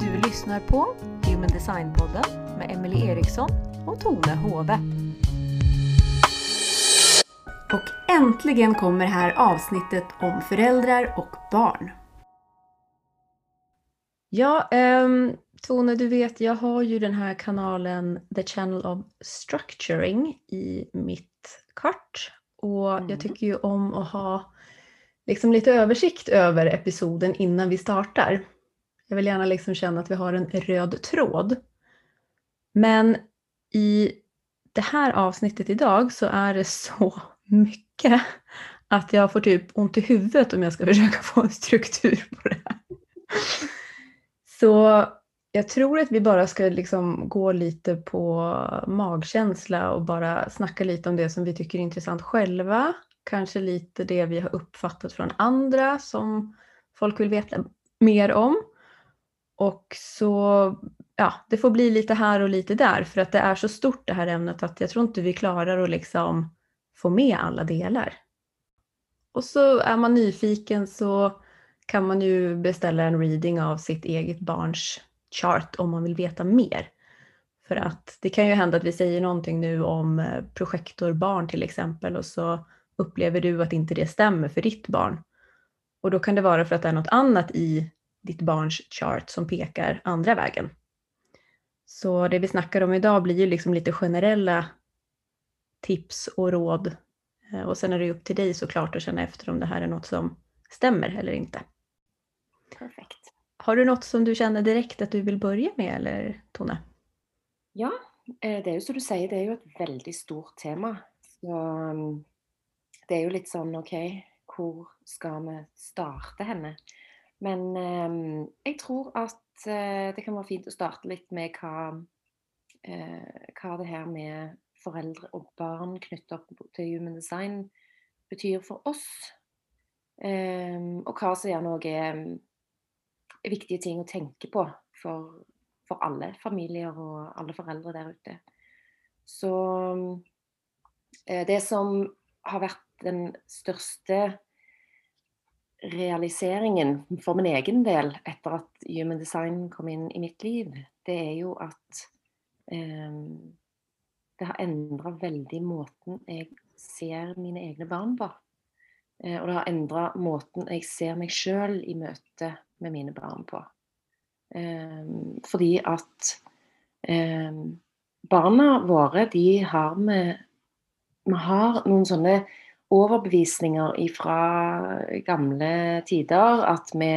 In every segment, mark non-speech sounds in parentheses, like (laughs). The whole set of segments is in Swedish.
Du lyssnar på Human Design-podden med Emelie Eriksson och Tone Hove. Och äntligen kommer här avsnittet om föräldrar och barn. Ja, ehm, Tone, du vet, jag har ju den här kanalen The Channel of Structuring i mitt kart. Och Mm. jag tycker ju om att ha liksom lite översikt över episoden innan vi startar. Jag vill gärna liksom känna att vi har en röd tråd. Men i det här avsnittet idag så är det så (laughs) mycket att jag får typ ont i huvudet om jag ska (laughs) försöka få en struktur på det här. Så jag tror att vi bara ska liksom gå lite på magkänsla och bara snacka lite om det som vi tycker är intressant själva. Kanske lite det vi har uppfattat från andra som folk vill veta mer om. Och så, ja, det får bli lite här och lite där för att det är så stort det här ämnet att jag tror inte vi klarar att liksom få med alla delar. Och så är man nyfiken så kan man ju beställa en reading av sitt eget barns chart om man vill veta mer. För att det kan ju hända att vi säger någonting nu om eh, projektorbarn till exempel och så upplever du att inte det stämmer för ditt barn. Och då kan det vara för att det är något annat i ditt barns chart som pekar andra vägen. Så det vi snackar om idag blir ju liksom lite generella tips och råd. Eh, och sen är det ju upp till dig såklart att känna efter om det här är något som stämmer eller inte. Perfekt. Har du något som du känner direkt att du vill börja med eller Tone? Ja, eh, det är ju som du säger. det är ju ett väldigt stort tema. Så mm, det det ju lite sån, okej, okay, hur ska vi starta henne? Men eh, jag tror att eh, det kan vara fint att starta lite med vad eh, det här med föräldrar och barn knutet till human design betyder för oss. Eh, och vad som gärna òg viktige ting å tenke på for, for alle familier og alle foreldre der ute. Så eh, det som har vært den største realiseringen for min egen del etter at human design kom inn i mitt liv, det er jo at eh, det har endra veldig måten jeg ser mine egne barn på. Eh, og det har endra måten jeg ser meg sjøl i møte med mine barn på. Eh, fordi at eh, barna våre, de har med Vi har noen sånne overbevisninger fra gamle tider at vi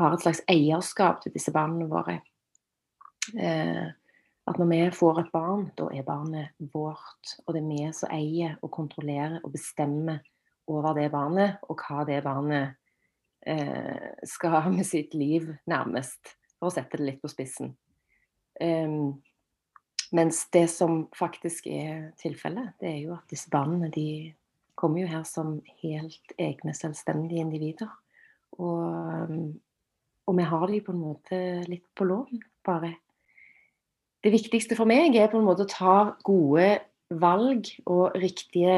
har et slags eierskap til disse barna våre. Eh, at når vi får et barn, da er barnet vårt. Og det er vi som eier og kontrollerer og bestemmer over det barnet, og hva det barnet eh, skal ha med sitt liv, nærmest. For å sette det litt på spissen. Ehm, mens det som faktisk er tilfellet, det er jo at disse barna de kommer jo her som helt egne, selvstendige individer. Og, ehm, og vi har de på en måte litt på lån, bare. Det viktigste for meg er på en måte å ta gode valg og riktige,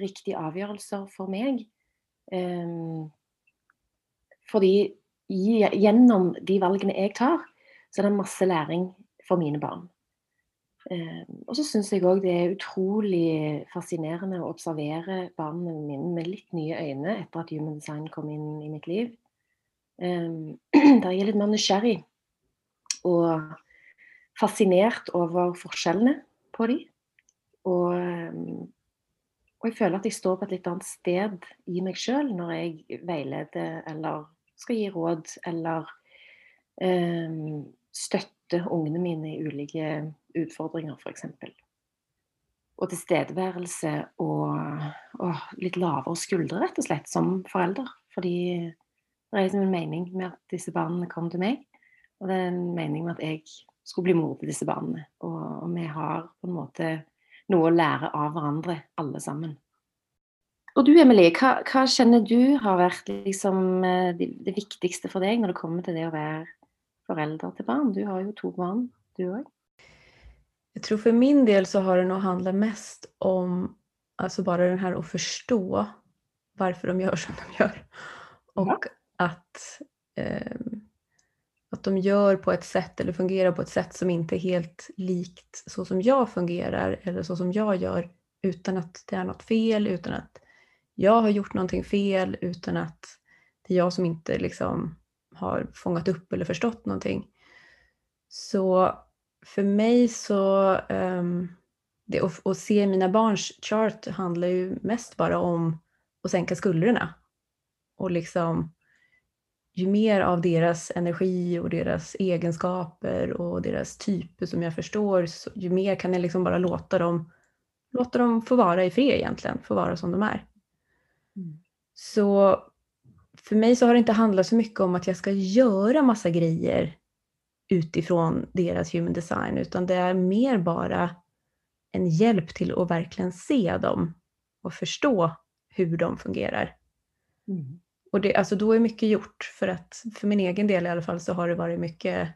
riktige avgjørelser for meg. Um, fordi gjennom de valgene jeg tar, så er det masse læring for mine barn. Ehm, og så syns jeg òg det er utrolig fascinerende å observere barna mine med litt nye øyne etter at human design kom inn i mitt liv. Ehm, (clears throat) der jeg er litt mer nysgjerrig og fascinert over forskjellene på de. Og, ehm, og jeg føler at jeg står på et litt annet sted i meg sjøl når jeg veileder eller skal gi råd eller eh, støtte ungene mine i ulike utfordringer, f.eks. Og tilstedeværelse og, og litt lavere skuldre, rett og slett, som forelder. Fordi det er liksom en mening med at disse barna kom til meg, og det er en mening med at jeg skulle bli mor til disse barna. Og, og vi har på en måte noe å lære av hverandre, alle sammen. Og du Emilie, hva, hva kjenner du har vært liksom, eh, det, det viktigste for deg når det kommer til det å være forelder til barn? Du har jo to barn, du òg. Jag tror för min del så har det nog handlat mest om alltså bara den här att förstå varför de gör som de gör. Och Ja. att, eh, att de gör på ett sätt eller fungerar på ett sätt som inte är helt likt så som jag fungerar eller så som jag gör utan att det är något fel, utan att jag har gjort någonting fel, utan att det är jag som inte liksom har fångat upp eller förstått någonting. Så för mig så, um, det, att, och se mina barns chart handlar ju mest bara om att sänka skuldrorna. Och liksom, ju mer av deras energi och deras egenskaper och deras typer som jag förstår, så, ju mer kan jag liksom bara låta dem, låta dem få vara i fred egentligen, få vara som de är. Mm. Så för mig så har det inte handlat så mycket om att jag ska göra massa grejer utifrån deras human design, utan det är mer bara en hjälp till att verkligen se dem och förstå hur de fungerar. Mm. Och det, alltså då är mycket gjort, för att för min egen del i alla fall så har det varit mycket...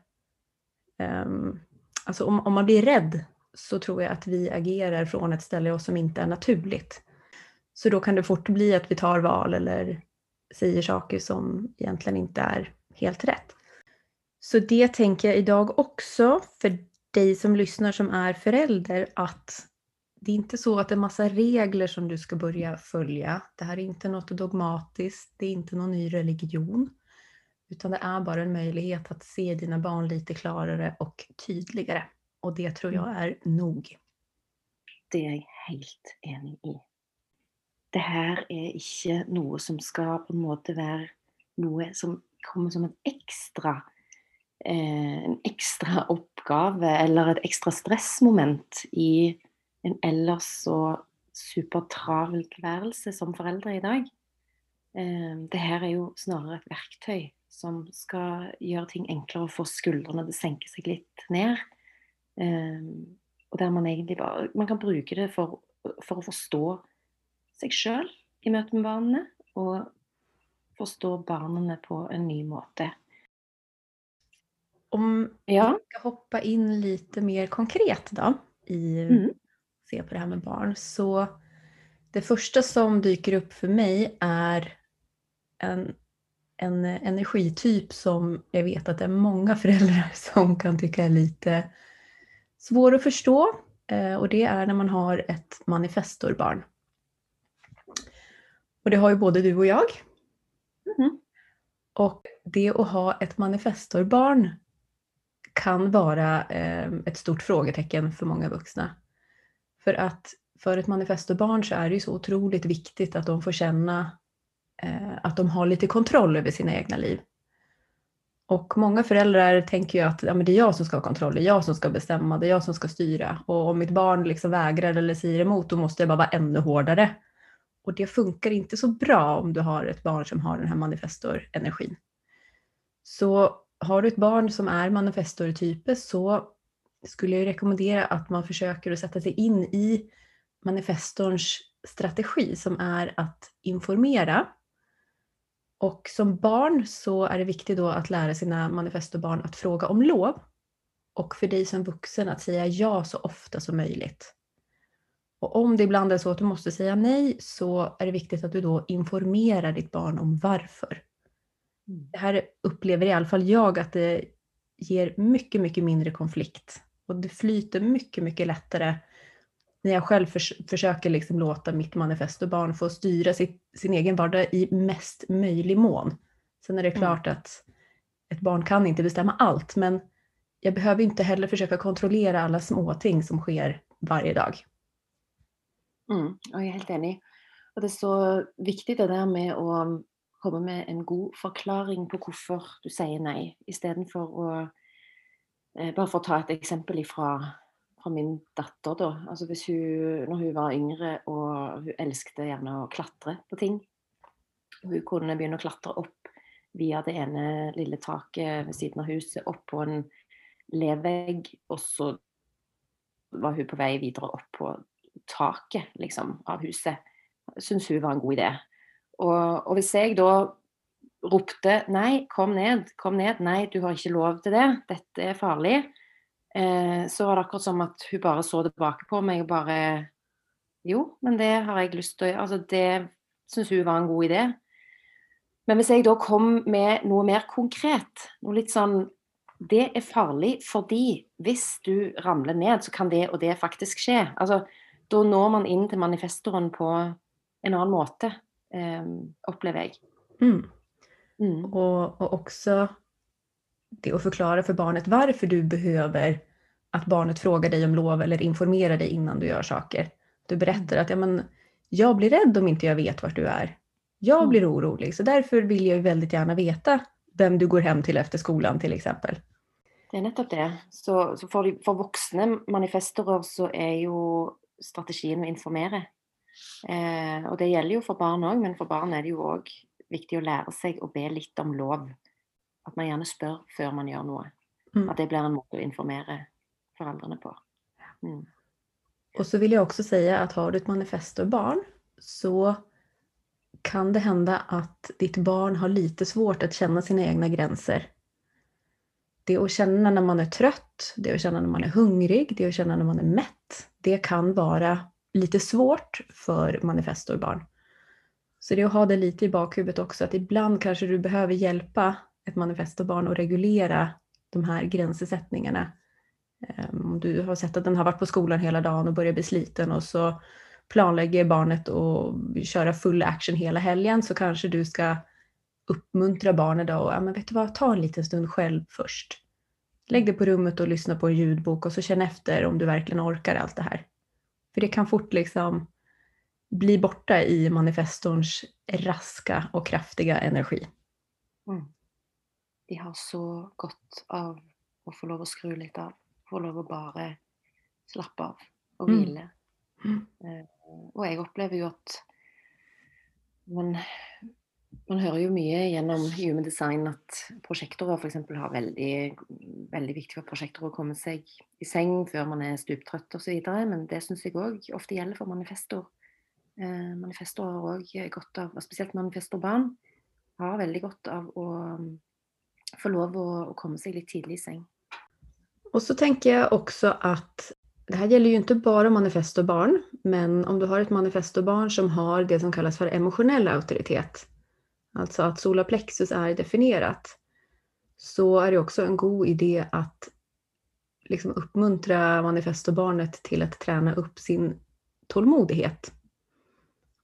Um, alltså om, om man blir rädd så tror jag att vi agerar från ett ställe som inte är naturligt. Så då kan det fort bli att vi tar val eller säger saker som egentligen inte är helt rätt. Så det tänker jag idag också för dig som lyssnar som är förälder att det är inte så att det är massa regler som du ska börja följa. Det här är inte något dogmatiskt, det är inte någon ny religion. Utan det är bara en möjlighet att se dina barn lite klarare och tydligare. Och det tror jag är nog. Det er jeg helt enig i. Det her er ikke noe som skal på en måte være noe som kommer som en ekstra eh, en ekstra oppgave eller et ekstra stressmoment i en ellers så supertravel tilværelse som foreldre i dag. Eh, det her er jo snarere et verktøy som skal gjøre ting enklere og få skuldrene til å senke seg litt ned. Eh, og der man egentlig bare Man kan bruke det for, for å forstå seg sjøl i møte med barna, og forstå barna på en ny måte. Om Ja. vi ska hoppa in lite mer konkret då i Mm. se på det här med barn. Så det första som dyker upp för mig är en, en energityp som jag vet att det är många föräldrar (laughs) som kan tycka är lite svår att förstå. Eh, Och det är när man har ett manifestorbarn. Och det har ju både du och jag. Mhm. Och det att ha ett manifestorbarn kan vara eh, ett stort frågetecken för många vuxna. För att för ett manifestorbarn så är det ju så otroligt viktigt att de får känna eh, att de har lite kontroll över sina egna liv. Och många föräldrar tänker ju att ja, det är jag som ska ha kontroll, det är jag som ska bestämma, det är jag som ska styra. Och om mitt barn liksom vägrar eller säger emot, då måste jag bara vara ännu hårdare. Och det funkar inte så bra om du har ett barn som har den här manifestorenergin. Så har du ett barn som är manifestortype så skulle jag rekommendera att man försöker att sätta sig in i manifestorns strategi som är att informera. Och som barn så är det viktigt då att lära sina manifestorbarn att fråga om lov. Och för dig som vuxen att säga ja så ofta som möjligt. Och om det ibland är så att du måste säga nej så är det viktigt att du då informerar ditt barn om varför. Mm. Det här upplever i alla fall jag att det ger mycket, mycket mindre konflikt. Och det flyter mycket, mycket lättare när jag själv förs försöker liksom låta mitt manifestobarn få styra sitt, sin egen vardag i mest möjlig mån. Sen är det Mm. klart att ett barn kan inte bestämma allt, men jag behöver inte heller försöka kontrollera alla småting som sker varje dag. Mm, og jeg er helt enig. Og det er så viktig det der med å komme med en god forklaring på hvorfor du sier nei, istedenfor å att, Bare for å ta et eksempel ifrån fra min datter, da. Altså hvis hun, når hun var yngre og hun elsket gjerne å klatre på ting Hun kunne begynne å klatre opp via det ene lille taket ved siden av huset, opp på en levegg, og så var hun på vei videre opp på taket liksom, av huset. Syns hun var en god idé. Og, og hvis jeg da ropte nei, kom ned, kom ned, nei, du har ikke lov til det, dette er farlig, eh, så var det akkurat som at hun bare så tilbake på meg og bare Jo, men det har jeg lyst til å gjøre. Altså, det syns hun var en god idé. Men hvis jeg da kom med noe mer konkret, noe litt sånn Det er farlig fordi hvis du ramler ned, så kan det og det faktisk skje. Altså, da når man inn til manifestoren på en annen måte, eh, opplever jeg. Mm. Mm. Och, och också det att förklara för barnet varför du behöver att barnet frågar dig om lov eller informerar dig innan du gör saker. Du berättar att ja, men, jag blir rädd om inte jag vet vart du är. Jag Mm. blir orolig, så därför vill jag ju väldigt gärna veta vem du går hem till efter skolan till exempel. Det er nettopp det. Så, så de, for voksne manifestorer så er jo strategien å informere. Eh, og det gjelder jo for barn òg, men for barn er det jo òg viktig å lære seg å be litt om lov. At man gjerne spør før man gjør noe. Mm. At det blir en måte å informere foreldrene på. Mm. Och så vill jag också säga att har du ett manifestorbarn så kan det hända att ditt barn har lite svårt att känna sina egna gränser. Det att känna när man är trött, det att känna när man är hungrig, det att känna när man är mätt, det kan vara lite svårt för manifestorbarn. Så det är att ha det lite i bakhuvudet också, att ibland kanske du behöver hjälpa ett manifestorbarn att reglera de här gränssättningarna. Ehm, om du har sett att den har varit på skolan hela dagen och börjar bli sliten och så planlägger barnet att köra full action hela helgen så kanske du ska uppmuntra barnet då och ja, men vet du vad, ta en liten stund själv först. Lägg dig på rummet och lyssna på en ljudbok och så känn efter om du verkligen orkar allt det här. För det kan fort liksom bli borta i manifestorns raska och kraftiga energi. Mm. De har så godt av å få lov å skru litt av. Få lov å bare slappe av og Mm. hvile. Mm. Eh, og jeg opplever jo at man, man hører jo mye gjennom human design at prosjektorer f.eks. har veldig, veldig viktig for prosjektorer å komme seg i seng før man er stuptrøtt osv. Men det syns jeg òg ofte gjelder for manifestor. Eh, manifestor har òg godt av, og spesielt manifestorbarn, har veldig godt av å um, få lov å, å komme seg litt tidlig i seng. Och så tänker jag också att det här gäller ju inte bara manifestobarn, men om du har ett manifestobarn som har det som kallas för emotionell auktoritet, alltså att solarplexus är definierat, så är det också en god idé att liksom uppmuntra manifestobarnet till att träna upp sin tålmodighet.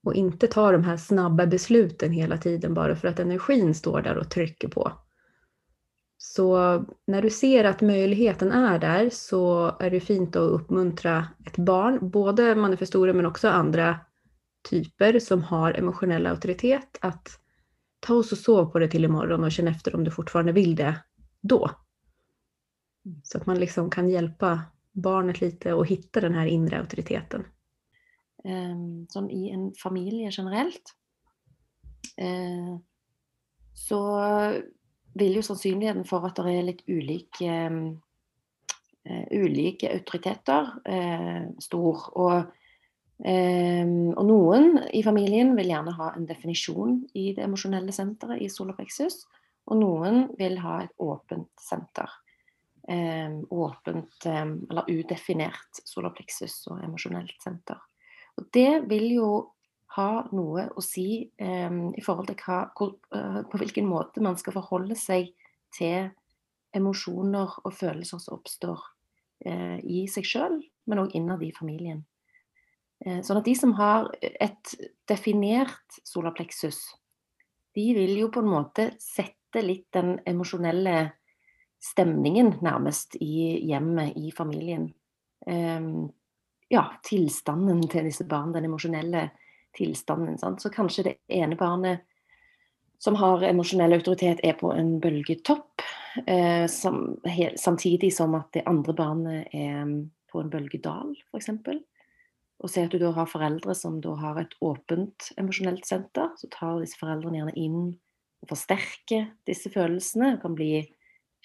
Och inte ta de här snabba besluten hela tiden bara för att energin står där och trycker på. Så när du ser att möjligheten är där så är det fint att uppmuntra ett barn, både manifestorer men också andra typer som har emotionell auktoritet, att ta oss och sov på det till imorgon och känn efter om du fortfarande vill det då. Så att man liksom kan hjälpa barnet lite och hitta den här inre auktoriteten. eh, sånn i en familie generelt, eh, så vil jo sannsynligheten for at det er litt ulike, eh, ulike autoriteter eh, stor. Og, eh, og noen i familien vil gjerne ha en definisjon i det emosjonelle senteret i solarplexus, og noen vil ha et åpent senter. Eh, åpent eh, eller udefinert solarplexus og emosjonelt senter. Og det vil jo ha noe å si eh, i forhold til hva, hvor, eh, på hvilken måte man skal forholde seg til emosjoner og følelser som oppstår eh, i seg sjøl, men òg innad i familien. Eh, sånn at de som har eh, et definert solarplexus, de vil jo på en måte sette litt den emosjonelle stemningen nærmest i hjemmet, i familien. Ehm, ja, tilstanden til disse barna, den emosjonelle tilstanden. Sant? Så kanskje det ene barnet som har emosjonell autoritet, er på en bølgetopp, eh, samtidig som at det andre barnet er mm, på en bølgedal, f.eks. Og se at du da har foreldre som da har et åpent emosjonelt senter, så tar disse foreldrene gjerne inn og forsterker disse følelsene. Det kan bli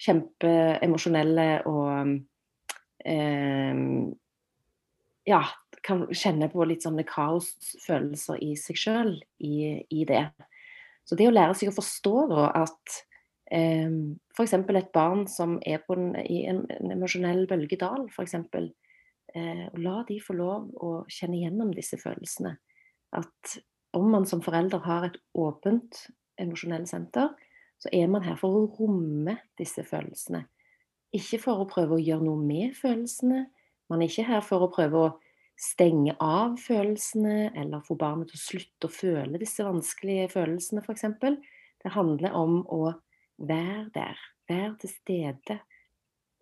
kjempeemosjonelle og eh, ja, kan kjenne på litt sånne kaosfølelser i seg sjøl i, i, det. Så det å lære seg å forstå da at Eh, F.eks. et barn som er på en, i en, en emosjonell bølgedal, f.eks. Eh, og la de få lov å kjenne gjennom disse følelsene. At om man som forelder har et åpent emosjonelt senter, så er man her for å romme disse følelsene. Ikke for å prøve å gjøre noe med følelsene. Man er ikke her for å prøve å stenge av følelsene eller få barnet til å slutte å føle disse vanskelige følelsene, f.eks. Det handler om å være der, være til stede.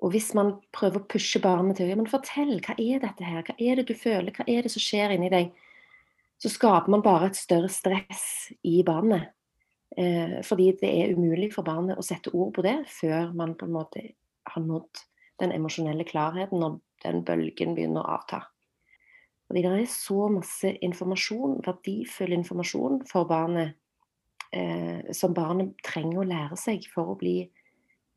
Og hvis man prøver å pushe barnet til att ja, men fortell, hva er dette her, hva er det du føler, hva er det som skjer inni deg, så skaper man bare et større stress i barnet. Eh, fordi det er umulig for barnet å sette ord på det før man på en måte har nådd den emosjonelle klarheten når den bølgen begynner å avta. Fordi det er så masse informasjon, verdifull informasjon for barnet, eh, som barnet trenger å lære seg for å bli eh,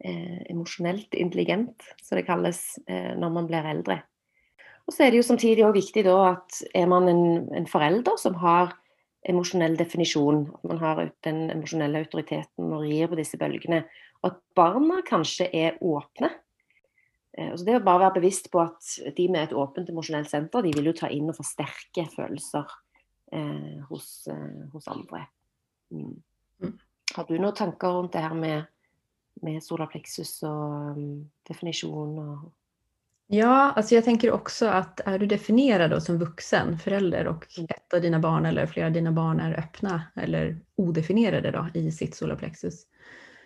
emosjonelt intelligent, som det kalles eh, når man blir eldre. Og så er det jo samtidig òg viktig da at er man en, en forelder som har emosjonell definisjon, at man har den emosjonelle autoriteten og rir på disse bølgene, og at barna kanskje er åpne Eh, så det å bare være bevisst på at de med et åpent emosjonelt senter, de vil jo ta inn og forsterke følelser eh, hos, eh, hos, andre. Mm. mm. Har du noen tanker rundt det her med, med solarplexus og um, definisjon? Og Ja, alltså jag tänker också att är du definierad då som vuxen förälder och mm. ett av dina barn eller flera av dina barn är öppna eller odefinierade då i sitt solarplexus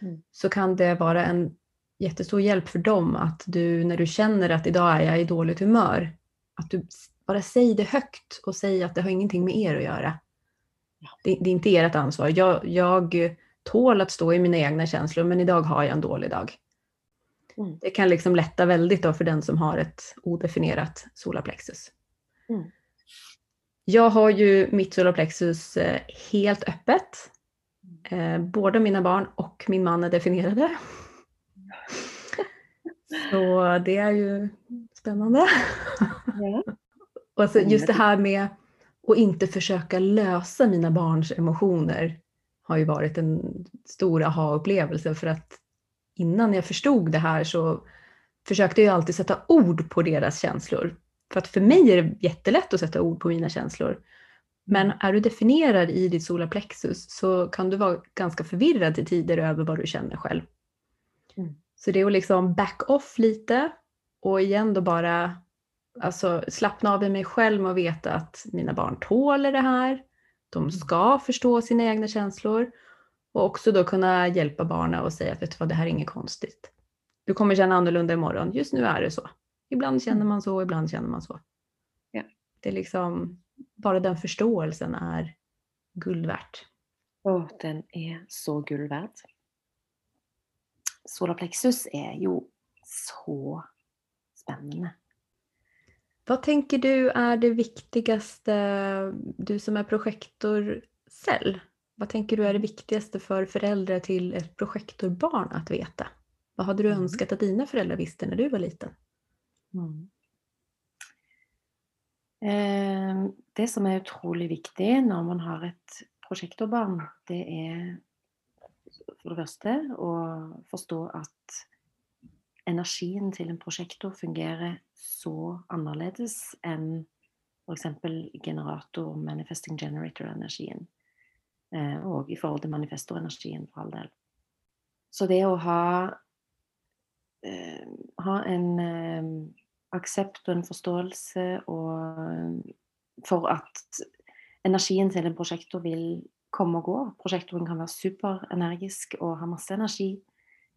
mm. så kan det vara en jättestor hjälp för dem att du när du känner att idag är jag i dåligt humör, att du bara säger det högt och säger att det har ingenting med er att göra. Det, det är inte ert ansvar. Jag, jag tål att stå i mina egna känslor men idag har jag en dålig dag. Mm. Det kan liksom lätta väldigt då för den som har ett odefinierat solarplexus. Mm. Jag har ju mitt solarplexus eh, helt öppet. Eh, båda mina barn och min man är definierade. (laughs) Så det är ju spännande. Ja. och så just det här med att inte försöka lösa mina barns emotioner har ju varit en stor aha-upplevelse för att innan jag förstod det här så försökte jag alltid sätta ord på deras känslor. För att för mig är det jättelätt att sätta ord på mina känslor. Men är du definierad i ditt solarplexus så kan du vara ganska förvirrad till tider över vad du känner själv. Mm. Så det är att liksom back off lite och igen då bara alltså, slappna av i mig själv och veta att mina barn tåler det här. De mm. ska förstå sina egna känslor och också då kunna hjälpa barnen och säga att vet du vad, det här är inget konstigt. Du kommer känna annorlunda imorgon, just nu är det så. Ibland känner mm. man så, ibland känner man så. Ja. Det är liksom, bara den förståelsen är guld värt. Oh, den är så guld värd solarplexus är ju så spännande. Vad tänker du är det viktigaste, du som är projektorcell, vad tänker du är det viktigaste för föräldrar till ett projektorbarn att veta? Vad hade du mm. önskat att dina föräldrar visste när du var liten? Mm. Eh, det som är otroligt viktigt när man har ett projektorbarn, det är for det første å forstå at energien til en prosjektor fungerer så annerledes enn f.eks. generator, manifesting generator-energien. Eh, og i forhold til manifestorenergien, for all del. Så det å ha, eh, ha en eh, aksept og en forståelse og, eh, for at energien til en prosjektor vil komme og gå. Prosjektoren kan være superenergisk og ha masse energi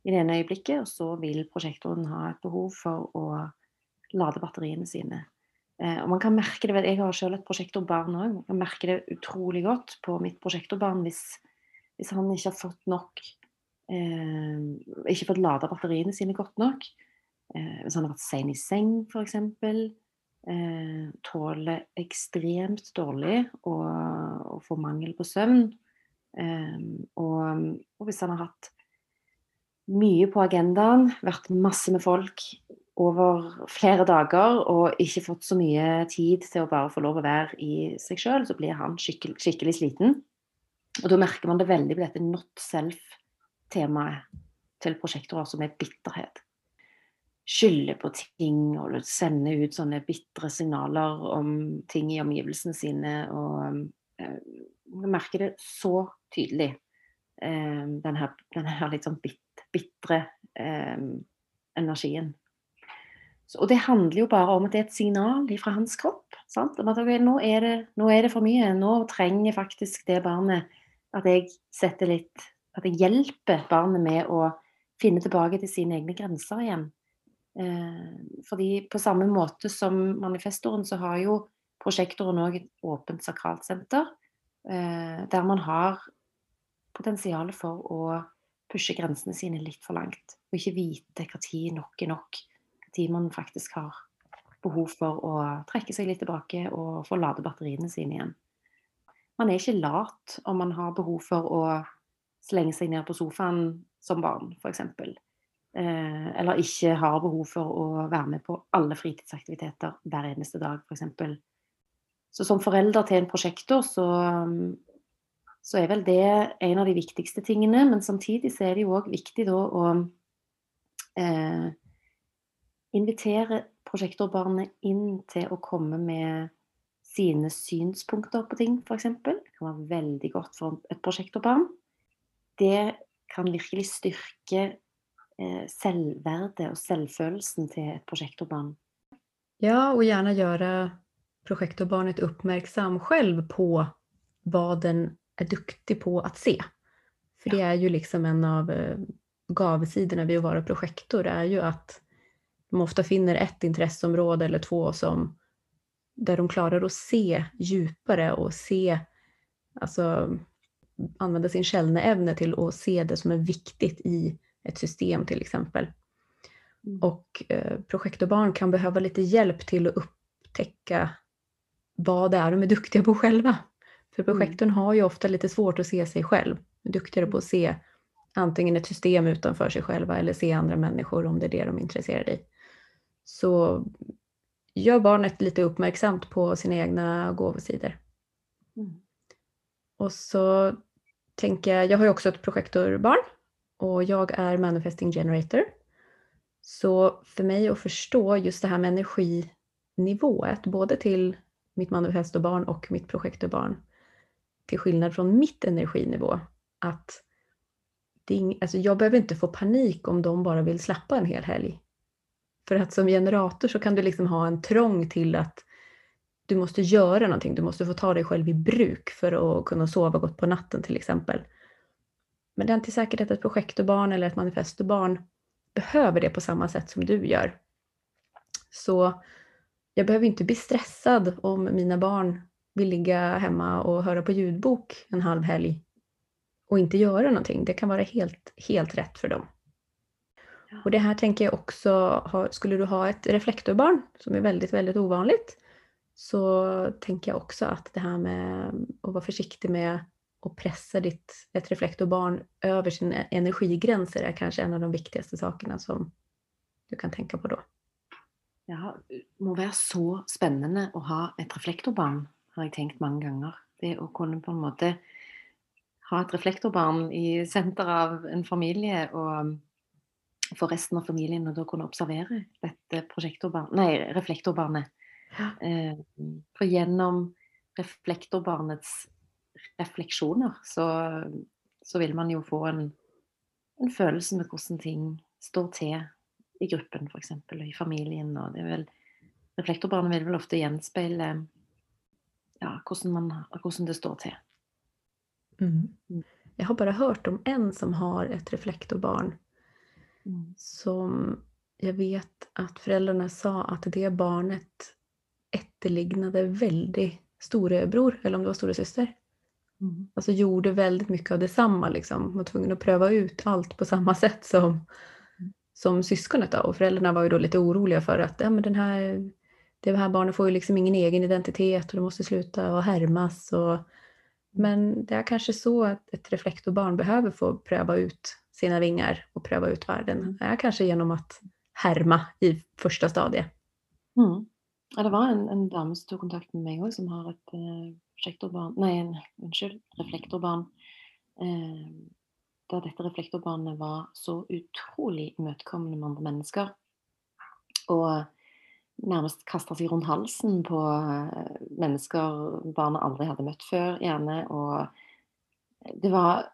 i det ene øyeblikket, og så vil prosjektoren ha et behov for å lade batteriene sine. Eh, og man kan merke det, Jeg har selv et prosjektorbarn òg. Man kan merke det utrolig godt på mitt prosjektorbarn hvis, hvis han ikke har fått nok eh, Ikke fått lada batteriene sine godt nok. Eh, hvis han har vært sein i seng, f.eks eh, tåler ekstremt dårlig og, og får mangel på søvn. Eh, og, og, hvis han har hatt mye på agendaen, vært masse med folk over flere dager og ikke fått så mye tid til å bare få lov å være i seg sjøl, så blir han skikkelig, skikkelig sliten. Og da merker man det veldig på dette not self-temaet. til prosjektorer som er bitterhet. Skylde på ting og sende ut sånne bitre signaler om ting i omgivelsene sine. Og eh, vi merker det så tydelig, eh, den her, den her litt sånn bit, bitre eh, energien. Så, og det handler jo bare om at det er et signal fra hans kropp. Sant? Om at okay, nå, er det, nå er det for mye. Nå trenger faktisk det barnet at jeg setter litt At jeg hjelper barnet med å finne tilbake til sine egne grenser igjen. Eh, fordi på samme måte som manifestoren, så har jo prosjektoren òg et åpent sakralt senter. Eh, der man har potensial for å pushe grensene sine litt for langt. Og ikke vite når nok er nok tid man faktisk har behov for å trekke seg litt tilbake og få lade batteriene sine igjen. Man er ikke lat om man har behov for å slenge seg ned på sofaen som barn, f.eks. Eh, eller ikke har behov for å være med på alle fritidsaktiviteter hver eneste dag, f.eks. Så som forelder til en prosjektor, så, så, er vel det en av de viktigste tingene. Men samtidig så er det jo òg viktig da å eh, invitere prosjektorbarnet inn til å komme med sine synspunkter på ting, f.eks. Det kan være veldig godt for et prosjektorbarn. Det kan virkelig styrke eh, selvverdet og selvfølelsen til et prosjektorbarn. Ja, och gärna göra projektorbarnet uppmärksam själv på vad den är duktig på att se. För det är ju liksom en av eh, gavsidorna vid att vara projektor, är ju att de ofta finner ett intresseområde eller två som där de klarar att se djupare och se, alltså använda sin källneävne till att se det som är viktigt i ett system till exempel. Mm. Och eh, projektorbarn kan behöva lite hjälp till att upptäcka vad det är de är duktiga på själva. För mm. projektorn har ju ofta lite svårt att se sig själv. Är duktigare på att se antingen ett system utanför sig själva eller se andra människor om det är det de är intresserade i. Så gör barnet lite uppmärksamt på sina egna gåvosidor. Mm. Och så tänker jag, jag har ju också ett projektorbarn och jag är manifesting generator. Så för mig att förstå just det här med energinivået, både till mitt manifestorbarn och mitt projektorbarn, till skillnad från mitt energinivå, att det alltså jag behöver inte få panik om de bara vill slappa en hel helg. För att som generator så kan du liksom ha en trång till att du måste göra någonting, du måste få ta dig själv i bruk för att kunna sova gott på natten till exempel. Men det är inte säkert att ett projektorbarn eller ett manifestobarn behöver det på samma sätt som du gör. Så jag behöver inte bli stressad om mina barn vill ligga hemma och höra på ljudbok en halv helg och inte göra någonting. Det kan vara helt, helt rätt för dem. Och det här tänker jag också, skulle du ha ett reflektorbarn som är väldigt, väldigt ovanligt, så tänker jag också att det här med att vara försiktig med att pressa ditt, ett reflektorbarn över sina energigränser är kanske en av de viktigaste sakerna som du kan tänka på då. Ja, det må vara så spännande att ha ett reflektorbarn, har jag tänkt många gånger. Det att kunna på en måte ha ett reflektorbarn i center av en familj och for resten av familien å da kunne observere dette nei, reflektorbarnet. Ja. Eh, for gjennom reflektorbarnets refleksjoner så, så, vil man jo få en, en, følelse med hvordan ting står til i gruppen f.eks. og i familien. og det er vel Reflektorbarnet vil vel ofte gjenspeile ja, hvordan, man, hvordan det står til. Mm. mm. Jag har bara hört om en som har ett reflektorbarn Mm. Som jag vet att föräldrarna sa att det barnet efterlignade väldigt storebror, eller om det var storasyster. Mm. Alltså gjorde väldigt mycket av detsamma. Liksom. Var tvungen att pröva ut allt på samma sätt som, mm. som syskonet. Då. Och föräldrarna var ju då lite oroliga för att ja, men den här, det här barnet får ju liksom ingen egen identitet och det måste sluta att härmas. Och, men det är kanske så att ett reflektorbarn behöver få pröva ut sina vingar och pröva ut världen. Mm. Är kanske genom att härma i första stadiet. Mm. Ja, det var en, en dam som tog kontakt med mig också som har ett eh, projektorbarn, nej, en, unnskyld, reflektorbarn. Eh, da dette reflektorbarnet var så utrolig imøtekommende med andre mennesker. Og nærmest kasta seg rundt halsen på eh, mennesker barnet aldri hadde møtt før, gjerne. Og det var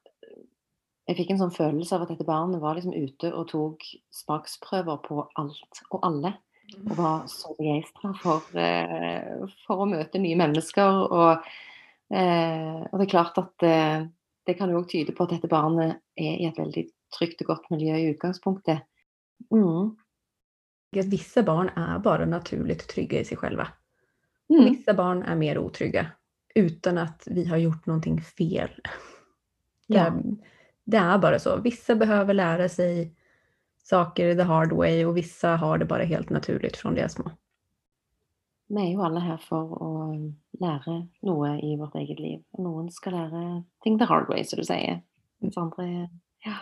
Jeg fikk en sånn følelse av at dette barnet var liksom ute og tok smaksprøver på alt og alle. Og var så begeistra for, eh, for, å møte nye mennesker. Og, eh, og det er klart at det, det kan jo òg tyde på at dette barnet er i et veldig trygt og godt miljø i utgangspunktet. Mm vissa barn är bara naturligt trygga i sig själva. Mm. Vissa barn är mer otrygga utan att vi har gjort någonting fel. Ja. Det, är bara så. Vissa behöver lära sig saker the hard way och vissa har det bara helt naturligt från det små. Vi är ju alla här för att lära något i vårt eget liv. Någon ska lära ting the hard way, som du säger. Mens andra ja,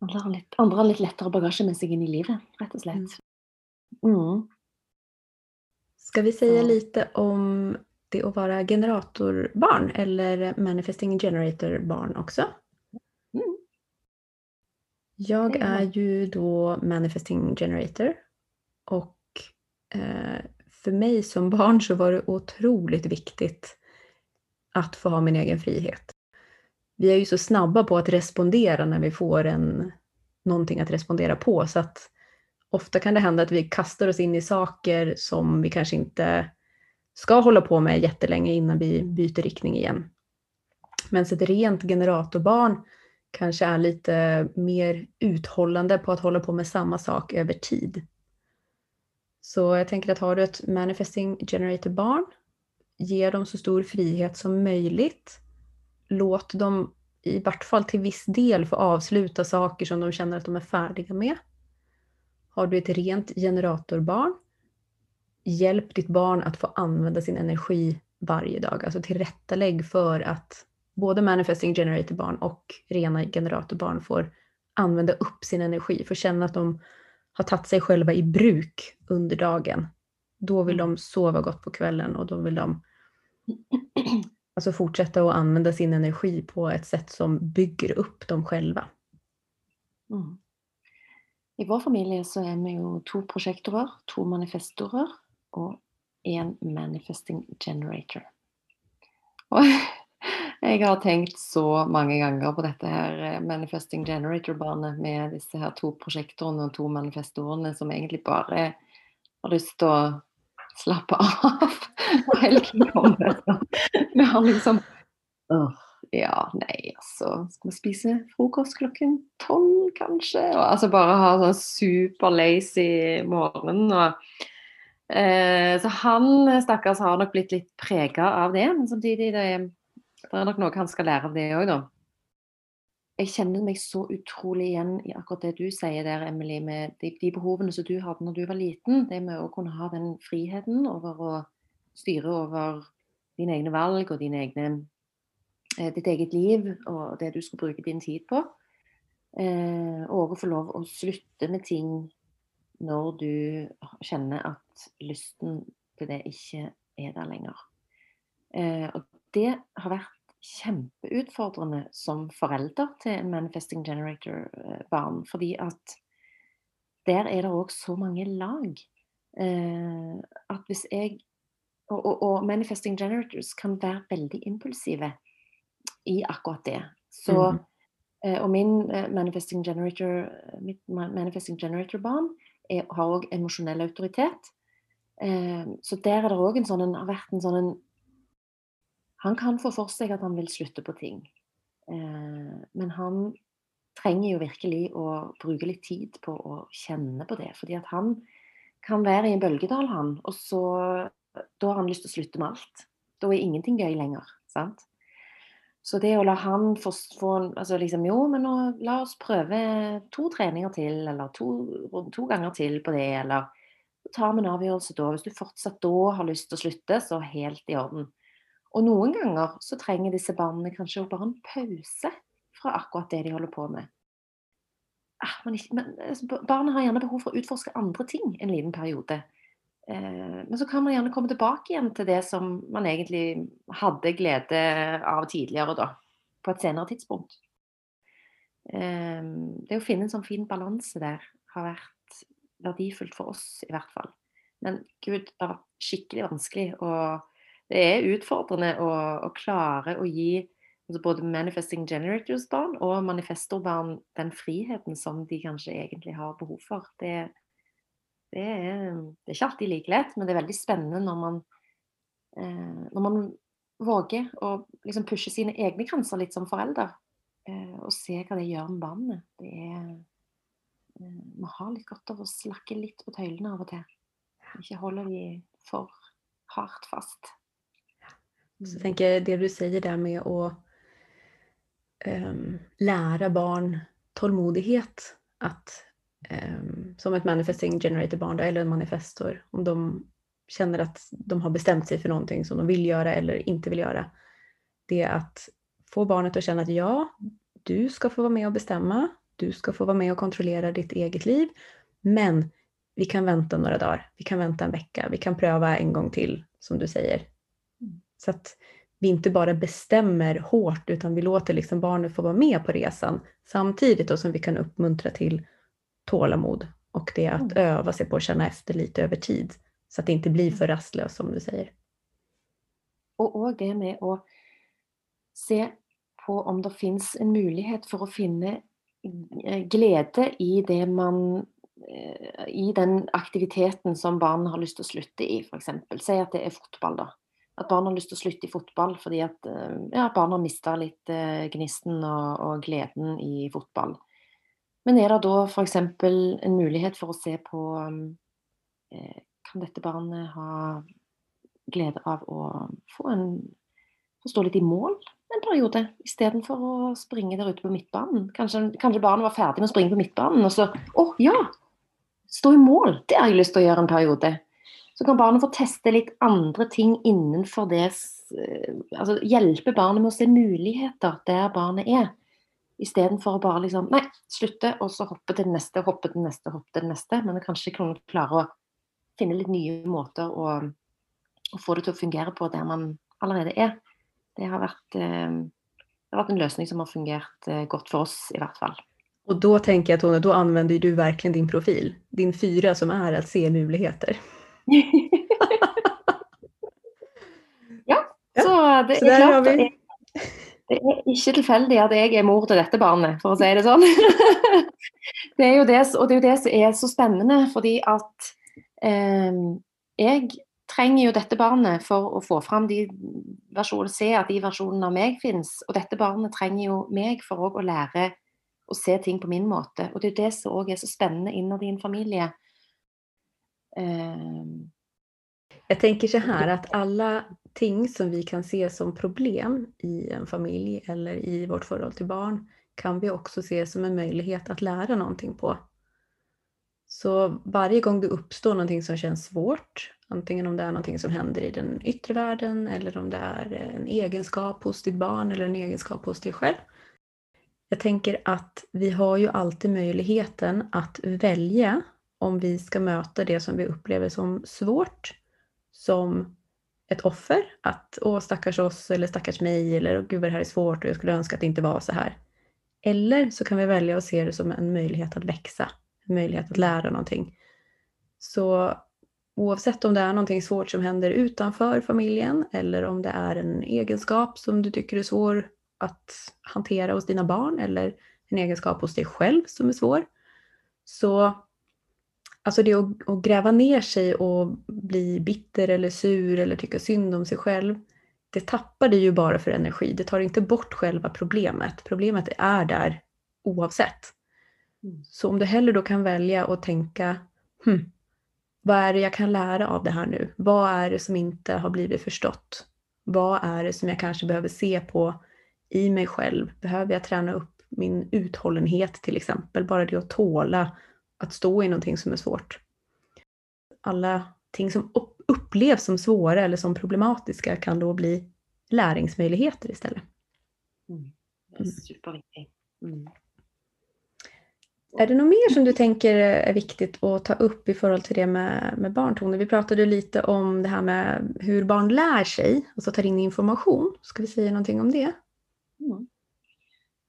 Andre har litt, andre har litt lettere bagasje med seg in i livet, rett och slett. Mm. Ska vi säga lite om det att vara generatorbarn eller manifesting generator-barn också? Jag är ju då manifesting generator och eh, för mig som (laughs) barn så var det otroligt viktigt att få ha min egen frihet vi är ju så snabba på att respondera när vi får en, någonting att respondera på. Så att ofta kan det hända att vi kastar oss in i saker som vi kanske inte ska hålla på med jättelänge innan vi byter riktning igen. Men så ett rent generatorbarn kanske är lite mer uthållande på att hålla på med samma sak över tid. Så jag tänker att har du ett manifesting generator barn, ge dem så stor frihet som möjligt låt dem i vart fall till viss del få avsluta saker som de känner att de är färdiga med. Har du ett rent generatorbarn, hjälp ditt barn att få använda sin energi varje dag. Alltså tillrättalägg för att både manifesting generator-barn och rena generatorbarn får använda upp sin energi, får känna att de har tagit sig själva i bruk under dagen. Då vill mm. de sova gott på kvällen och då vill de (clears throat) Alltså fortsätta att använda sin energi på ett sätt som bygger upp dem själva. Mm. I vår familj så är vi ju två projektorer, två manifestorer och en manifesting generator. Och (laughs) jag har tänkt så många gånger på detta här eh, manifesting generator-barnet med dessa här två projektorerna och två manifestorerna som egentligen bara har lust att slappa (laughs) av. Helgen kommer. Vi har liksom Ja, nej alltså. Ska man spisa frukost klockan 12 kanske? Och alltså bara ha en super lazy morgon. Och, eh, så han stackars har nog blivit lite präglad av det. Men samtidigt det är det är nog något han ska lära av det också jeg kjenner meg så utrolig igjen i akkurat det du sier der, Emily, med de, de, behovene som du hadde når du var liten. Det med å kunne ha den friheten over å styre over dine egne valg og dine egne, eh, ditt eget liv og det du skal bruke din tid på. Eh, og å få lov å slutte med ting når du kjenner at lysten til det ikke er der lenger. Eh, og det har vært kjempeutfordrende som forelder til en Manifesting Generator-barn. Fordi at der er det òg så mange lag. Eh, at hvis jeg og, og, og, Manifesting Generators kan være veldig impulsive i akkurat det. Så mm. eh, Og min eh, Manifesting Generator mitt Manifesting Generator-barn har òg emosjonell autoritet. Så der er det òg en sånn, har vært en sånn han kan få for seg at han vil slutte på ting. Eh, men han trenger jo virkelig å bruke litt tid på å kjenne på det. Fordi at han kan være i en bølgedal, han, og så Da har han lyst til å slutte med alt. Da er ingenting gøy lenger. sant? Så det å la han få, få altså liksom, Jo, men nå, la oss prøve to treninger til, eller to, to ganger til på det, eller ta tar en avgjørelse da. Hvis du fortsatt da har lyst til å slutte, så helt i orden. Og noen ganger så trenger disse barna kanskje bare en pause fra akkurat det de holder på med. Ah, men, men, barna har gjerne behov for å utforske andre ting en liten periode. Eh, men så kan man gjerne komme tilbake igjen til det som man egentlig hadde glede av tidligere, da. På et senere tidspunkt. Eh, det å finne en sånn fin balanse der har vært verdifullt for oss, i hvert fall. Men gud, det har vært skikkelig vanskelig. å det er utfordrende å, å klare å gi altså både manifesting generators-barn og manifestorbarn den friheten som de kanskje egentlig har behov for. Det, det, er, det er, ikke alltid like lett, men det er veldig spennende når man, eh, når man våger å liksom pushe sine egne grenser litt som forelder. Eh, og se hva det gjør med barnet. Det er eh, Vi har litt godt av å slakke litt på tøylene av og til. Ikke holder de for hardt fast. Så tänker jag det du säger där med att um, lära barn tålmodighet. Att um, som ett manifesting generator barn då, eller en manifestor, om de känner att de har bestämt sig för någonting som de vill göra eller inte vill göra. Det är att få barnet att känna att ja, du ska få vara med och bestämma. Du ska få vara med och kontrollera ditt eget liv. Men vi kan vänta några dagar. Vi kan vänta en vecka. Vi kan pröva en gång till, som du säger. Så att vi inte bara bestämmer hårt utan vi låter liksom barnet få vara med på resan samtidigt då som vi kan uppmuntra till tålamod och det att mm. öva sig på att känna efter lite över tid så att det inte blir för rastlöst som du säger. Och, och det med att se på om det finns en möjlighet för att finna eh, glädje i det man eh, i den aktiviteten som barn har lust att sluta i, för exempel. Säg att det är fotboll då. At barn har lyst til å slutte i fotball fordi at eh, ja, barn har mista litt eh, gnisten og, og, gleden i fotball. Men er det da f.eks. en mulighet for å se på eh, Kan dette barnet ha glede av å få, en, få stå litt i mål en periode, istedenfor å springe der ute på midtbanen? Kanskje, kanskje, barnet var ferdig med å springe på midtbanen, og så Å, ja! Stå i mål! Det har jeg lyst til å gjøre en periode. Så kan barnet få teste litt andre ting innenfor det eh, Altså hjelpe barnet med å se muligheter der barnet er. Istedenfor å bare liksom Nei, slutte, og så hoppe til det neste, hoppe til det neste, hoppe til det neste. Men kanskje klare å finne litt nye måter å, å, få det til å fungere på der man allerede er. Det har vært, eh, det har vært en løsning som har fungert eh, godt for oss, i hvert fall. Och då tänker jag Tone, då använder du verkligen din profil. Din fyra som är att se möjligheter ja, så det så er klart er, det er ikke tilfeldig at jeg er mor til dette barnet, for å si det sånn. (laughs) det er jo det, og det er jo det som er så spennende, fordi at eh, jeg trenger jo dette barnet for å få fram de versjonene, se at de versjonene av meg finnes. Og dette barnet trenger jo meg for å lære å se ting på min måte. Og det er det som òg er så spennende innad i en familie. Ehm. Jag tänker så här att alla ting som vi kan se som problem i en familj eller i vårt förhållande till barn kan vi också se som en möjlighet att lära någonting på. Så varje gång det uppstår någonting som känns svårt, antingen om det är någonting som händer i den yttre världen eller om det är en egenskap hos ditt barn eller en egenskap hos dig själv. Jag tänker att vi har ju alltid möjligheten att välja om vi ska möta det som vi upplever som svårt, som ett offer, att åh stackars oss eller stackars mig eller gud vad det här är svårt och jag skulle önska att det inte var så här. Eller så kan vi välja att se det som en möjlighet att växa, en möjlighet att lära någonting. Så oavsett om det är någonting svårt som händer utanför familjen eller om det är en egenskap som du tycker är svår att hantera hos dina barn eller en egenskap hos dig själv som är svår. Så Alltså det att, att gräva ner sig och bli bitter eller sur eller tycka synd om sig själv. Det tappar det ju bara för energi. Det tar inte bort själva problemet. Problemet är där oavsett. Mm. Så om du hellre då kan välja att tänka hm, vad är det jag kan lära av det här nu? Vad är det som inte har blivit förstått? Vad är det som jag kanske behöver se på i mig själv? Behöver jag träna upp min uthållenhet till exempel? Bara det att tåla att stå i någonting som är svårt. Alla ting som upplevs som svåra eller som problematiska kan då bli läringsmöjligheter istället. Mm. Det är mm. superviktigt. Mm. Är det något mer som du tänker är viktigt att ta upp i förhållande till det med, med barn, Tone? Vi pratade lite om det här med hur barn lär sig, alltså tar in information. Ska vi säga någonting om det? Mm.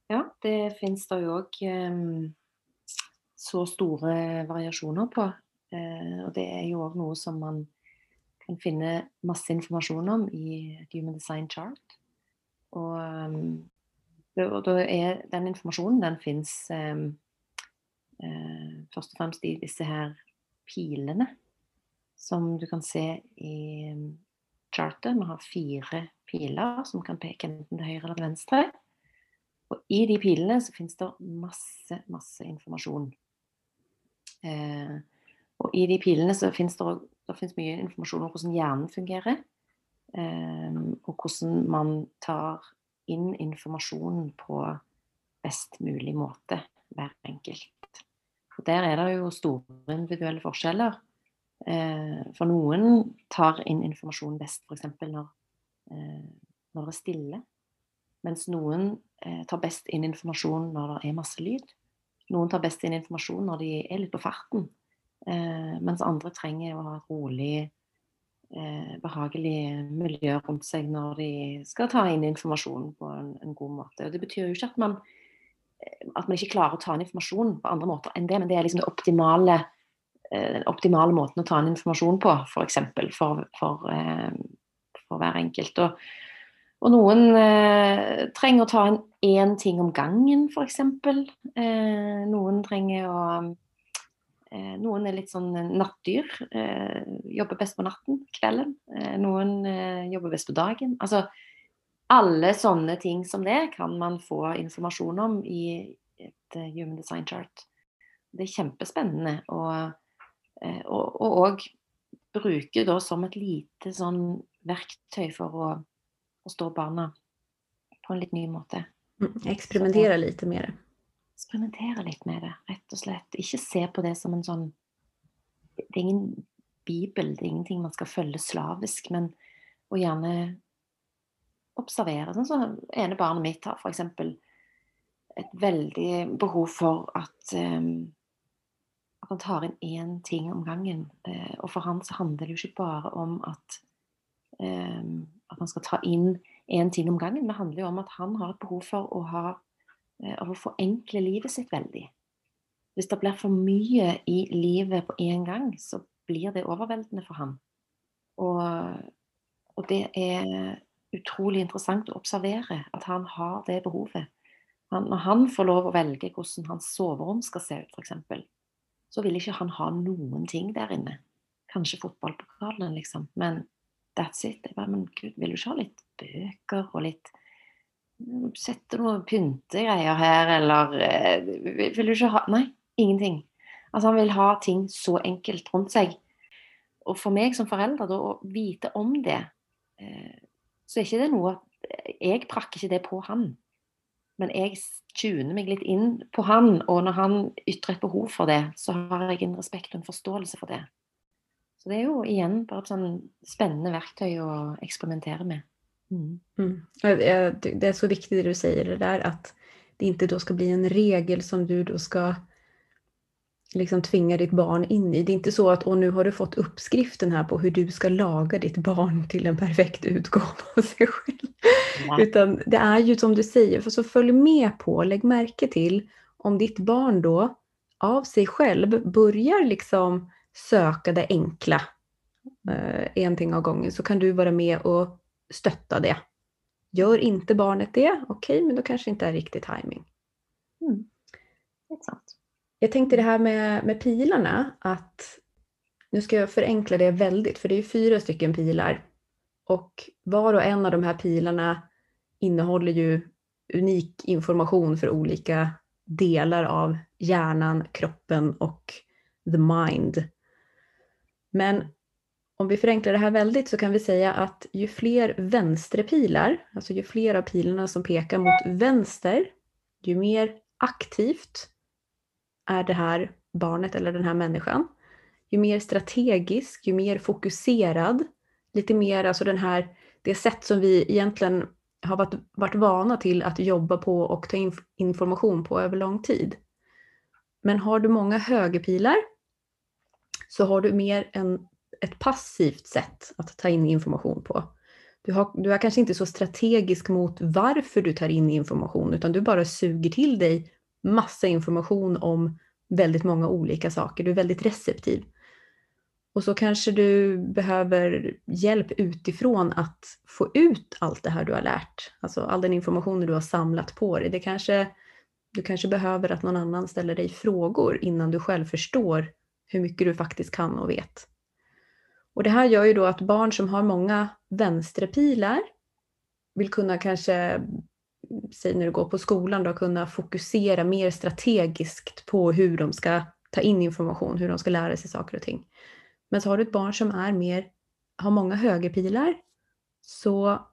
Ja, det finns det jo òg um, så store variasjoner på. Eh, og det er jo òg noe som man kan finne masse informasjon om i Human Design Chart. Og, eh, og da er den informasjonen den fins eh, eh, først og fremst i disse her pilene som du kan se i eh, chartet. Vi har fire piler som kan peke enten til høyre eller til venstre. Og i de pilene så finnes det masse, masse informasjon. Eh, og i de pilene så finnes det, det finnes mye informasjon om hvordan hjernen fungerer. Eh, og hvordan man tar inn informasjonen på best mulig måte, hver enkelt. Og der er det jo store individuelle forskjeller. Eh, for noen tar inn informasjon best f.eks. Når, eh, når det er stille. Mens noen eh, tar best inn informasjon når det er masse lyd. Noen tar best inn informasjon når de er litt på farten. Eh, mens andre trenger å ha et rolig, eh, behagelig miljø rundt seg når de skal ta inn informasjon på en, en god måte. Og det betyr jo ikke at man, eh, at man ikke klarer å ta inn informasjon på andre måter enn det, men det er liksom det optimale, eh, den optimale måten å ta inn informasjon på, f.eks. For, for, for, eh, for hver enkelt. Og, og noen eh, trenger å ta en én ting om gangen, f.eks. Eh, noen trenger å eh, Noen er litt sånn nattdyr. Eh, jobber best på natten, kvelden. Eh, noen eh, jobber best på dagen. Altså alle sånne ting som det kan man få informasjon om i et eh, Human Design Chart. Det er kjempespennende. Eh, og òg bruke da som et lite sånn verktøy for å förstå barna på en litt ny måte. Mm, eksperimentera lite med det. Eksperimentere litt med det, rett og slett. Ikke se på det som en sånn Det er ingen bibel, det er ingenting man skal følge slavisk, men å gjerne observere. Sånn som ene barnet mitt har f.eks. et veldig behov for at um, at han tar inn én ting om gangen. Uh, og for han så handler det jo ikke bare om at um, Ehm, at man skal ta inn én ting om gangen. Det handler jo om at han har et behov for å, ha, eh, å forenkle livet sitt veldig. Hvis det blir for mye i livet på én gang, så blir det overveldende for honom. Og, og, det er utrolig interessant å observere at han har det behovet. Han, når han får lov å velge hvordan hans soverom skal se ut, f.eks., så vil ikke han ha noen ting der inne. Kanskje fotballpokalen, liksom. Men That's it. Jeg bare, men gud, vil du ikke ha litt bøker og litt mm, Sette noen pyntegreier her, eller eh, Vil du ikke ha Nei, ingenting. Altså, han vil ha ting så enkelt rundt seg. Og for meg som forelder, da, å vite om det, eh, så er ikke det noe eh, Jeg prakker ikke det på han. Men jeg tuner meg litt inn på han, og når han ytrer et behov for det, så har jeg en respekt og en forståelse for det. Så det er jo igjen bare et sånn spennende verktøy å eksperimentere med. Mm. Mm. Det är så viktigt det du säger det där att det inte då ska bli en regel som du då ska liksom tvinga ditt barn in i. Det är inte så att nu har du fått uppskriften här på hur du ska laga ditt barn till en perfekt utgåva (laughs) av sig själv. Ja. Utan det är ju som du säger, för så följ med på, lägg märke till om ditt barn då av sig själv börjar liksom söka det enkla eh, en ting av gången så kan du vara med och stötta det. Gör inte barnet det, okej, okay, men då kanske inte är riktig timing. Mm. Jag tänkte det här med, med pilarna, att nu ska jag förenkla det väldigt, för det är fyra stycken pilar. Och var och en av de här pilarna innehåller ju unik information för olika delar av hjärnan, kroppen och the mind. Men om vi förenklar det här väldigt så kan vi säga att ju fler vänsterpilar, alltså ju fler av pilarna som pekar mot vänster, ju mer aktivt är det här barnet eller den här människan. Ju mer strategisk, ju mer fokuserad, lite mer alltså den här, det sätt som vi egentligen har varit, varit vana till att jobba på och ta in information på över lång tid. Men har du många högerpilar så har du mer en, ett passivt sätt att ta in information på. du, har, du är kanske inte så strategisk mot varför du tar in information utan du bara suger till dig massa information om väldigt många olika saker. Du är väldigt receptiv. Och så kanske du behöver hjälp utifrån att få ut allt det här du har lärt. Alltså all den information du har samlat på dig. Det kanske, du kanske behöver att någon annan ställer dig frågor innan du själv förstår hur mycket du faktiskt kan och vet. Och det här gör ju då att barn som har många vänsterpilar vill kunna kanske, säg när du går på skolan, då, kunna fokusera mer strategiskt på hur de ska ta in information, hur de ska lära sig saker och ting. Men så har du ett barn som är mer, har många högerpilar, så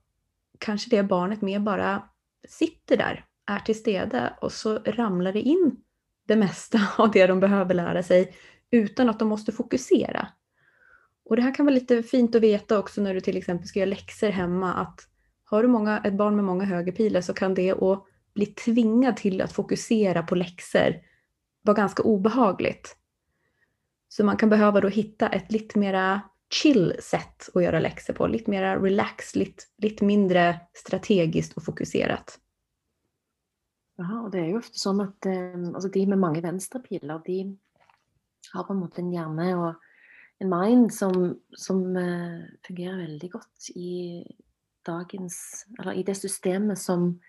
kanske det barnet mer bara sitter där, är till stede och så ramlar det in det mesta (laughs) av det de behöver lära sig utan att de måste fokusera. Och det här kan vara lite fint att veta också när du till exempel ska göra läxor hemma att har du många, ett barn med många högerpilar så kan det att bli tvingad till att fokusera på läxor vara ganska obehagligt. Så man kan behöva då hitta ett lite mera chill sätt att göra läxor på, lite mera relax, lite, lite mindre strategiskt och fokuserat. Ja, och det är ju ofta så att eh, alltså de med många vänsterpilar, de har på något en hjärna och en mind som, som eh, uh, fungerer veldig godt i dagens Eller i det systemet som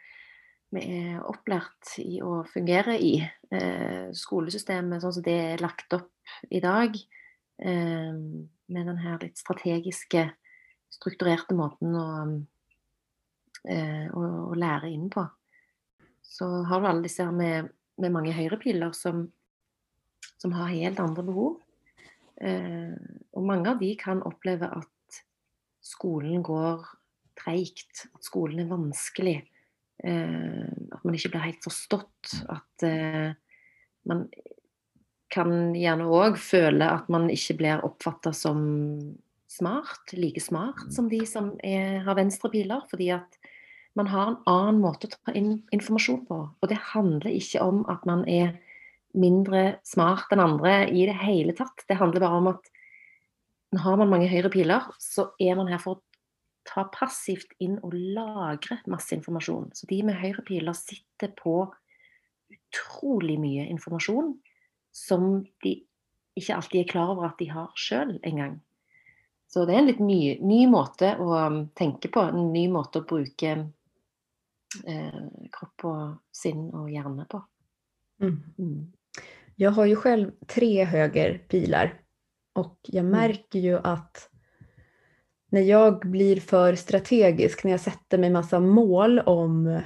vi er opplært i å fungere i. Eh, uh, skolesystemet sånn som det er lagt opp i dag, uh, med den her litt strategiske, strukturerte måten å, å, å lære inn på. Så har du alle disse her med, med mange høyrepiler som, som har helt andre behov. Eh, Og mange av de kan oppleve at skolen går treigt, at skolen er vanskelig. Eh, at man ikke blir helt forstått. At eh, man kan gjerne òg føle at man ikke blir oppfatta som smart, like smart som de som er, har venstre piler. Fordi at man har en annen måte å ta inn informasjon på. Og det handler ikke om at man er mindre smart enn andre i det hele tatt. Det handler bare om at har man mange høyre piler, så er man her for å ta passivt inn og lagre masse informasjon. Så de med høyre piler sitter på utrolig mye informasjon som de ikke alltid er klar over at de har sjøl engang. Så det er en litt ny, ny, måte å um, tenke på, en ny måte å bruke eh, kropp og sinn og hjerne på. Mm. Mm. Jag har ju själv tre högerpilar och jag mm. märker ju att när jag blir för strategisk, när jag sätter mig massa mål om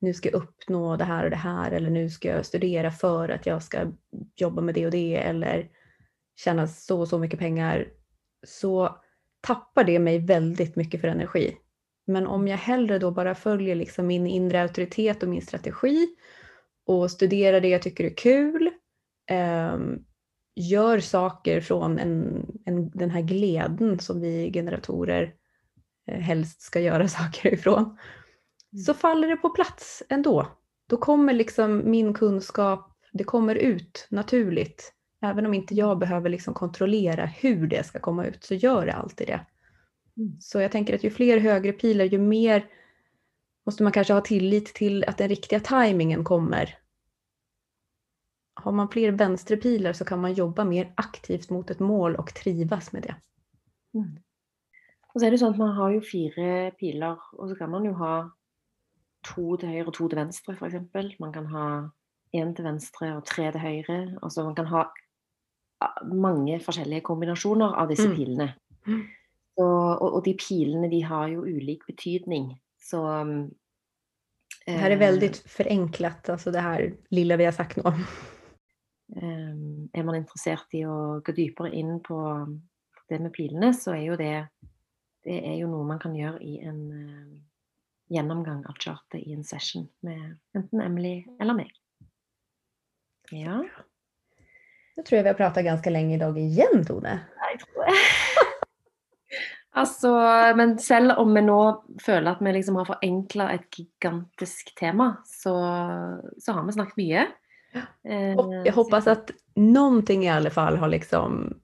nu ska jag uppnå det här och det här eller nu ska jag studera för att jag ska jobba med det och det eller tjäna så och så mycket pengar så tappar det mig väldigt mycket för energi. Men om jag hellre då bara följer liksom min inre auktoritet och min strategi och studerar det jag tycker är kul eh, gör saker från en, en, den här gleden som vi generatorer eh, helst ska göra (laughs) saker ifrån, så mm. faller det på plats ändå. Då kommer liksom min kunskap, det kommer ut naturligt. Även om inte jag behöver liksom kontrollera hur det ska komma ut så gör det alltid det. Mm. Så jag tänker att ju fler högre pilar, ju mer måste man kanske ha tillit till att den riktiga tajmingen kommer har man fler vänsterpilar så kan man jobba mer aktivt mot ett mål och trivas med det. Mm. Och så är det så att man har ju fyra pilar och så kan man ju ha två till höger och två till vänster för exempel. Man kan ha en till vänster och tre till höger. Alltså man kan ha många olika kombinationer av dessa mm. pilarna. Mm. Så, och, och de pilarna de har ju olika betydning. Så, det här är väldigt förenklat, alltså det här lilla vi har sagt nu. Ehm, är man intresserad i att gå djupare in på det med pilarna så är ju det, det är ju något man kan göra i en uh, genomgång av chartet i en session med antingen Emily eller mig. Ja. Nu tror jag vi har pratat ganska länge idag igen, Tone. Jag tror det. (laughs) alltså, men selv om vi nu känner att vi liksom har förenklat ett gigantiskt tema, så, så har vi snackat mycket. Och jag hoppas att någonting i alla fall har liksom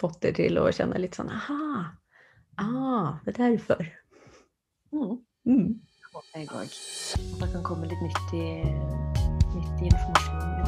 fått er till att känna lite sån, aha, ah, det är därför. Mm. Mm. Det håper jeg òg. At det kan komme litt nyttig, denne